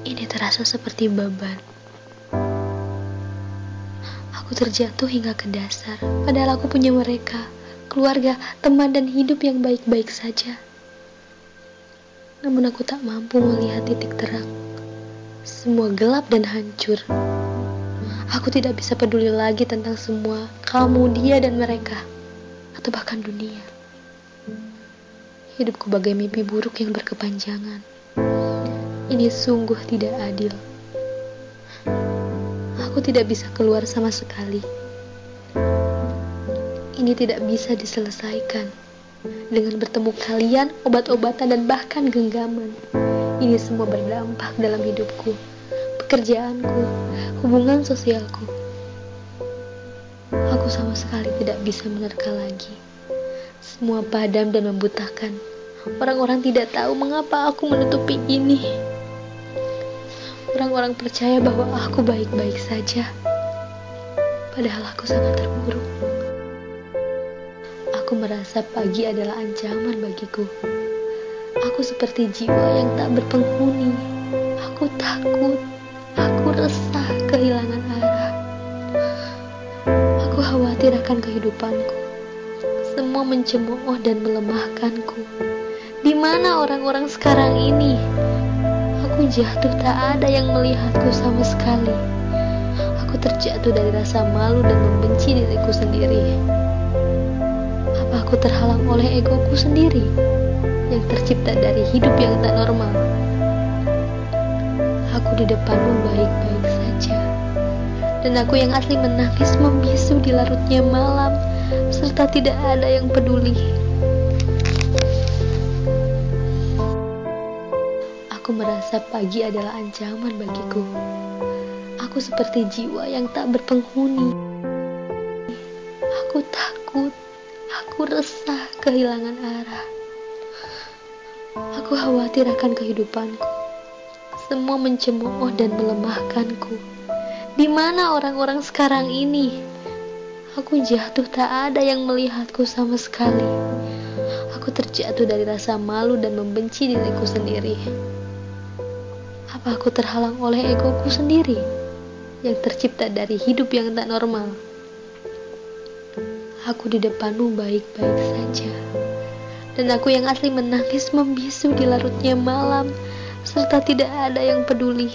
Ini terasa seperti beban. Aku terjatuh hingga ke dasar, padahal aku punya mereka, keluarga, teman, dan hidup yang baik-baik saja. Namun aku tak mampu melihat titik terang. Semua gelap dan hancur. Aku tidak bisa peduli lagi tentang semua kamu, dia, dan mereka, atau bahkan dunia. Hidupku bagai mimpi buruk yang berkepanjangan. Ini sungguh tidak adil. Aku tidak bisa keluar sama sekali. Ini tidak bisa diselesaikan dengan bertemu kalian, obat-obatan, dan bahkan genggaman. Ini semua berdampak dalam hidupku, pekerjaanku, hubungan sosialku. Aku sama sekali tidak bisa menerka lagi. Semua padam dan membutakan. Orang-orang tidak tahu mengapa aku menutupi ini. Orang-orang percaya bahwa aku baik-baik saja. Padahal aku sangat terpuruk. Aku merasa pagi adalah ancaman bagiku. Aku seperti jiwa yang tak berpenghuni. Aku takut. Aku resah kehilangan arah. Aku khawatir akan kehidupanku. Semua mencemooh dan melemahkanku. Di mana orang-orang sekarang ini? Aku jatuh tak ada yang melihatku sama sekali. Aku terjatuh dari rasa malu dan membenci diriku sendiri. Apa aku terhalang oleh egoku sendiri yang tercipta dari hidup yang tak normal? Aku di depanmu baik-baik saja. Dan aku yang asli menangis membisu di larutnya malam serta tidak ada yang peduli. Merasa pagi adalah ancaman bagiku. Aku seperti jiwa yang tak berpenghuni. Aku takut, aku resah kehilangan arah. Aku khawatir akan kehidupanku. Semua mencemooh dan melemahkanku. Di mana orang-orang sekarang ini? Aku jatuh tak ada yang melihatku sama sekali. Aku terjatuh dari rasa malu dan membenci diriku sendiri. Apa aku terhalang oleh egoku sendiri yang tercipta dari hidup yang tak normal? Aku di depanmu baik-baik saja. Dan aku yang asli menangis membisu di larutnya malam serta tidak ada yang peduli.